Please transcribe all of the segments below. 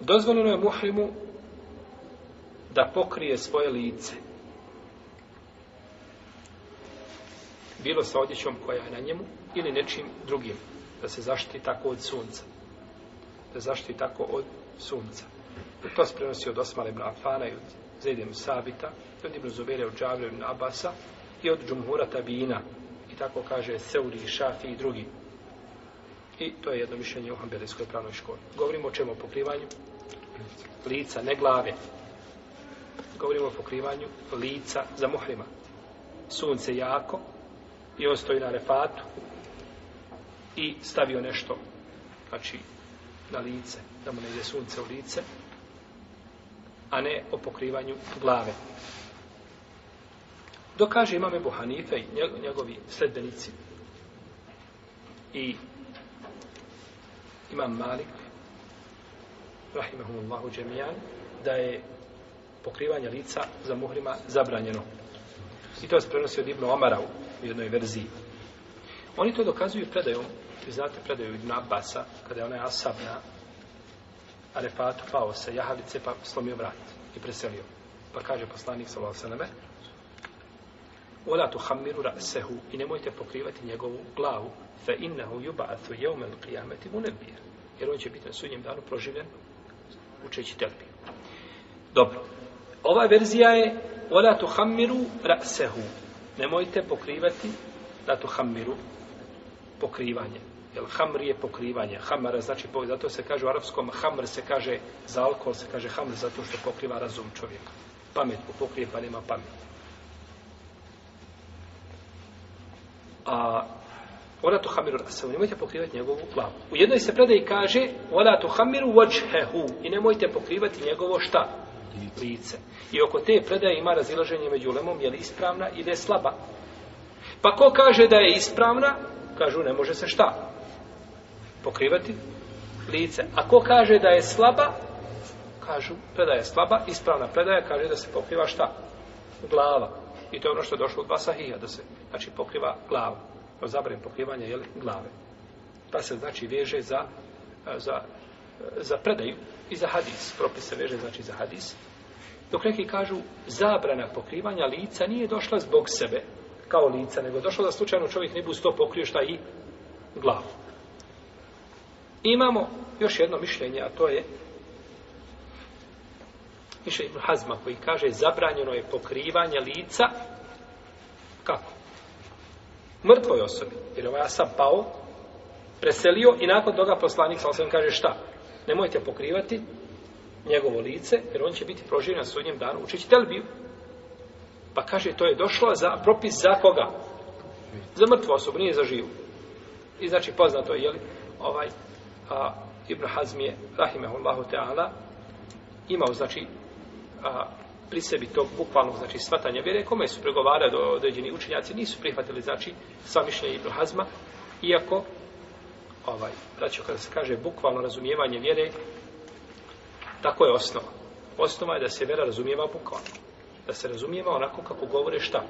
Dozvoljeno je muhrimu da pokrije svoje lice. Bilo sa odjećom koja je na njemu ili nečim drugim. Da se zaštiti tako od sunca. Da zaštiti tako od sunca. To se prenosi od Osmane ibn Afana i od Zedem Sabita, i od Ibn Zubere, od Džavre, od Abasa i od Džumhura Tabina. I tako kaže Seuri, Šafi i drugi. I to je jedno mišljenje o Hanbelijskoj pravnoj školi. Govorimo o čemu? O pokrivanju lica, ne glave. Govorimo o pokrivanju lica za muhrima. Sunce jako i on stoji na refatu i stavio nešto znači na lice, da mu ne ide sunce u lice, a ne o pokrivanju glave. Dokaže imame Buhanife i njegovi sledbenici i imam Malik rahimahumullahu džemijan da je pokrivanje lica za muhrima zabranjeno i to se prenosi od Ibnu Omara u jednoj verziji oni to dokazuju predajom vi znate predaju Ibnu Abasa kada je ona asabna Arefatu pao sa jahalice pa slomio vrat i preselio pa kaže poslanik sallallahu alejhi ve Ola tu hamiru ra'sehu i nemojte pokrivati njegovu glavu. Fe innahu yuba'athu jevmel qiyameti unebir. Jer on će biti na sudnjem danu proživljen učeći telbi. Dobro. Ova verzija je Ola tu hamiru ra'sehu. Nemojte pokrivati la tu hamiru pokrivanje. Jer hamr je pokrivanje. Hamara znači povijed. Zato se kaže u arapskom hamr se kaže za alkohol, se kaže hamr zato što pokriva razum čovjeka. Pamet pokrije pa nema pameti. a ona tu hamiru rasa, nemojte pokrivati njegovu glavu. U jednoj se predaji kaže ona tu hamiru vajhehu i nemojte pokrivati njegovo šta? Lice. I oko te predaje ima razilaženje među lemom, je li ispravna ili je slaba. Pa ko kaže da je ispravna, kažu ne može se šta? Pokrivati lice. A ko kaže da je slaba, kažu predaja je slaba, ispravna predaja kaže da se pokriva šta? Glava. I to je ono što je došlo od Vasahija, da se, znači, pokriva glava. Evo zabranje pokrivanja, jel, glave. Pa se, znači, veže za, za, za predaju i za hadis. Propis se veže, znači, za hadis. Dok neki kažu, zabrana pokrivanja lica nije došla zbog sebe, kao lica, nego došlo da slučajno čovjek ne bude to pokrio šta i glavu. Imamo još jedno mišljenje, a to je Piše Ibn Hazma koji kaže zabranjeno je pokrivanje lica kako? Mrtvoj osobi. Jer ovaj sam pao, preselio i nakon toga poslanik sa osobom kaže šta? Nemojte pokrivati njegovo lice jer on će biti proživljen na sudnjem danu učići telbiju. Pa kaže to je došlo za propis za koga? Za mrtvu osobu, nije za živu. I znači poznato je, jeli, ovaj, a, Ibn Hazmi je, rahimahullahu ta'ala, imao, znači, a, pri sebi tog bukvalnog znači svatanja vjere, kome su pregovara do određeni učenjaci, nisu prihvatili znači sva mišljenja Ibn Hazma, iako ovaj, braćo, kada se kaže bukvalno razumijevanje vjere, tako je osnova. Osnova je da se vjera razumijeva bukvalno. Da se razumijeva onako kako govore šta?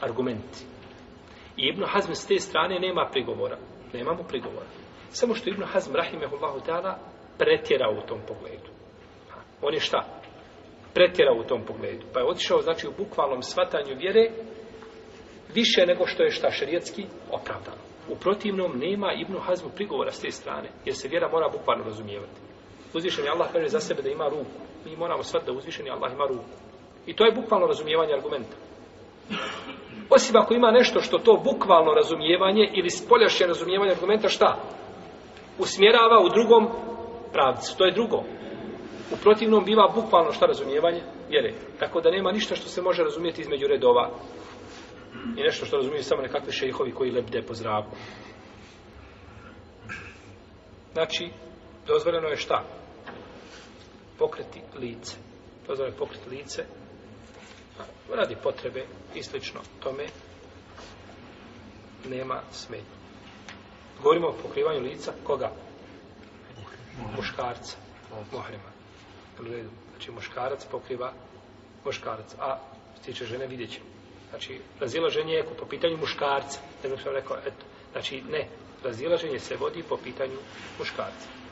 Argumenti. I Ibn Hazm s te strane nema prigovora. Nema mu prigovora. Samo što Ibn Hazm, rahimehullahu ta'ala, pretjera u tom pogledu. On je šta? pretjerao u tom pogledu. Pa je otišao, znači, u bukvalnom svatanju vjere više nego što je šta šarijetski opravdano. U protivnom nema Ibnu Hazmu prigovora s te strane, jer se vjera mora bukvalno razumijevati. Uzvišen je Allah kaže za sebe da ima ruku. Mi moramo svat da uzvišen je Allah ima ruku. I to je bukvalno razumijevanje argumenta. Osim ako ima nešto što to bukvalno razumijevanje ili spoljašnje razumijevanje argumenta, šta? Usmjerava u drugom pravcu. To je drugo. U protivnom biva bukvalno šta razumijevanje, vjere. Tako da nema ništa što se može razumijeti između redova. I nešto što razumiju samo nekakvi šejhovi koji lepde po zraku. Znači, dozvoljeno je šta? Pokreti lice. Dozvoljeno je pokreti lice. Radi potrebe i slično tome nema smetnje. Govorimo o pokrivanju lica koga? Muškarca. Muhrima jel u redu, znači muškarac pokriva muškarac, a stiče žene vidjet će. Znači, razilaženje je po pitanju muškarca, ne znam što rekao, eto, znači ne, razilaženje se vodi po pitanju muškarca.